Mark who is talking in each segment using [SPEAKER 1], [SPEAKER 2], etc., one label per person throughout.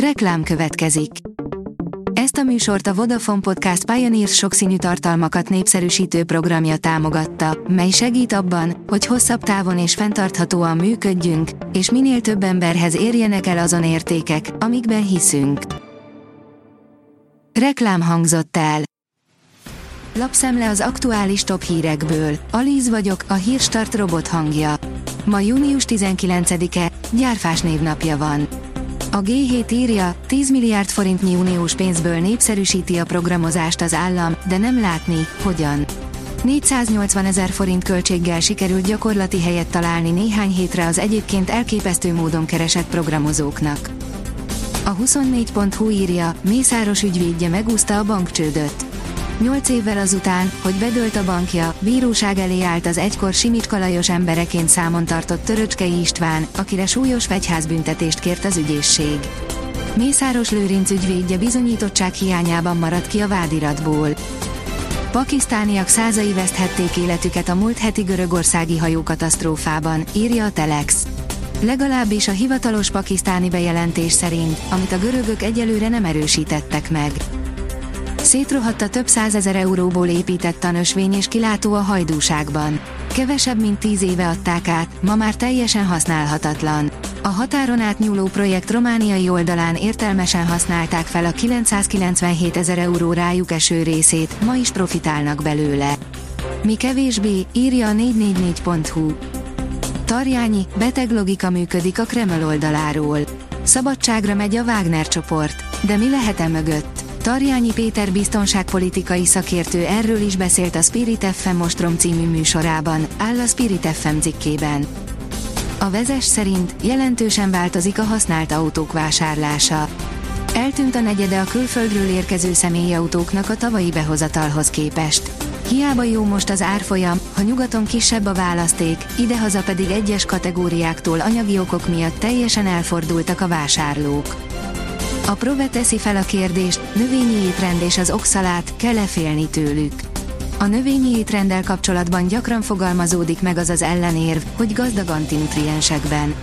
[SPEAKER 1] Reklám következik. Ezt a műsort a Vodafone Podcast Pioneers sokszínű tartalmakat népszerűsítő programja támogatta, mely segít abban, hogy hosszabb távon és fenntarthatóan működjünk, és minél több emberhez érjenek el azon értékek, amikben hiszünk. Reklám hangzott el. Lapszemle az aktuális top hírekből. Alíz vagyok, a hírstart robot hangja. Ma június 19-e, gyárfás névnapja van. A G7 írja, 10 milliárd forintnyi uniós pénzből népszerűsíti a programozást az állam, de nem látni, hogyan. 480 ezer forint költséggel sikerült gyakorlati helyet találni néhány hétre az egyébként elképesztő módon keresett programozóknak. A 24.hu írja, Mészáros ügyvédje megúszta a bankcsődöt. Nyolc évvel azután, hogy bedőlt a bankja, bíróság elé állt az egykor Simicska Lajos embereként számon tartott Töröcskei István, akire súlyos fegyházbüntetést kért az ügyészség. Mészáros Lőrinc ügyvédje bizonyítottság hiányában maradt ki a vádiratból. Pakisztániak százai veszthették életüket a múlt heti görögországi hajókatasztrófában, írja a Telex. Legalábbis a hivatalos pakisztáni bejelentés szerint, amit a görögök egyelőre nem erősítettek meg. Szétrohadt a több százezer euróból épített tanösvény és kilátó a hajdúságban. Kevesebb mint tíz éve adták át, ma már teljesen használhatatlan. A határon átnyúló projekt romániai oldalán értelmesen használták fel a 997 ezer euró rájuk eső részét, ma is profitálnak belőle. Mi kevésbé, írja a 444.hu. Tarjányi, beteg logika működik a Kreml oldaláról. Szabadságra megy a Wagner csoport, de mi lehet e mögött? Tarjányi Péter biztonságpolitikai szakértő erről is beszélt a Spirit FM Mostrom című műsorában, áll a Spirit FM cikkében. A vezes szerint jelentősen változik a használt autók vásárlása. Eltűnt a negyede a külföldről érkező személyautóknak a tavalyi behozatalhoz képest. Hiába jó most az árfolyam, ha nyugaton kisebb a választék, idehaza pedig egyes kategóriáktól anyagi okok miatt teljesen elfordultak a vásárlók. A Prove teszi fel a kérdést, növényi étrend és az oxalát, kell-e félni tőlük? A növényi étrenddel kapcsolatban gyakran fogalmazódik meg az az ellenérv, hogy gazdag antinutriensekben.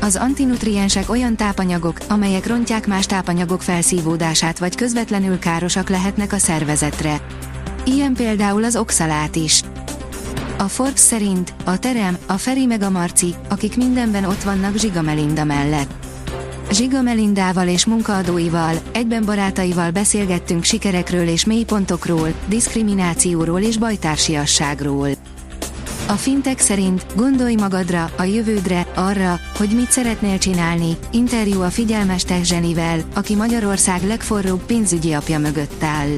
[SPEAKER 1] Az antinutriensek olyan tápanyagok, amelyek rontják más tápanyagok felszívódását vagy közvetlenül károsak lehetnek a szervezetre. Ilyen például az oxalát is. A Forbes szerint a Terem, a Feri meg a Marci, akik mindenben ott vannak Zsiga Melinda mellett. Zsiga Melindával és munkaadóival, egyben barátaival beszélgettünk sikerekről és mélypontokról, diszkriminációról és bajtársiasságról. A fintek szerint gondolj magadra, a jövődre, arra, hogy mit szeretnél csinálni, interjú a figyelmes Zsenivel, aki Magyarország legforróbb pénzügyi apja mögött áll.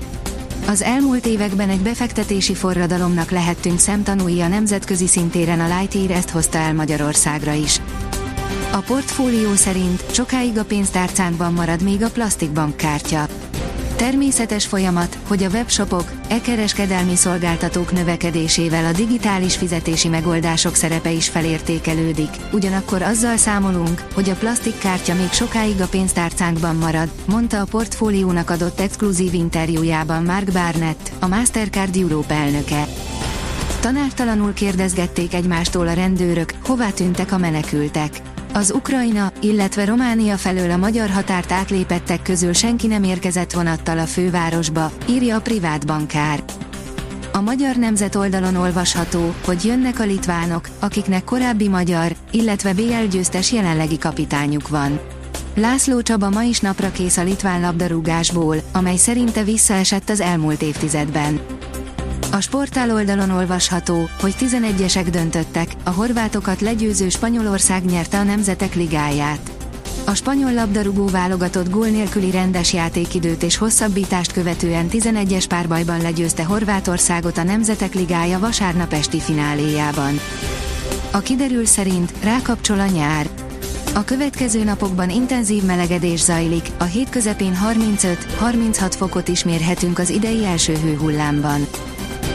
[SPEAKER 1] Az elmúlt években egy befektetési forradalomnak lehettünk szemtanúi a nemzetközi szintéren a Lightyear ezt hozta el Magyarországra is. A portfólió szerint sokáig a pénztárcánkban marad még a plastikbankkártya. Természetes folyamat, hogy a webshopok, e-kereskedelmi szolgáltatók növekedésével a digitális fizetési megoldások szerepe is felértékelődik, ugyanakkor azzal számolunk, hogy a plastikkártya még sokáig a pénztárcánkban marad, mondta a portfóliónak adott exkluzív interjújában Mark Barnett, a Mastercard Europe elnöke. Tanártalanul kérdezgették egymástól a rendőrök, hová tűntek a menekültek. Az Ukrajna, illetve Románia felől a magyar határt átlépettek közül senki nem érkezett vonattal a fővárosba, írja a privát bankár. A Magyar Nemzet oldalon olvasható, hogy jönnek a litvánok, akiknek korábbi magyar, illetve BL győztes jelenlegi kapitányuk van. László Csaba ma is napra kész a litván labdarúgásból, amely szerinte visszaesett az elmúlt évtizedben. A sportál oldalon olvasható, hogy 11-esek döntöttek, a horvátokat legyőző Spanyolország nyerte a Nemzetek Ligáját. A spanyol labdarúgó válogatott gól nélküli rendes játékidőt és hosszabbítást követően 11-es párbajban legyőzte Horvátországot a Nemzetek Ligája vasárnap esti fináléjában. A kiderül szerint rákapcsol a nyár. A következő napokban intenzív melegedés zajlik, a hét közepén 35-36 fokot is mérhetünk az idei első hőhullámban.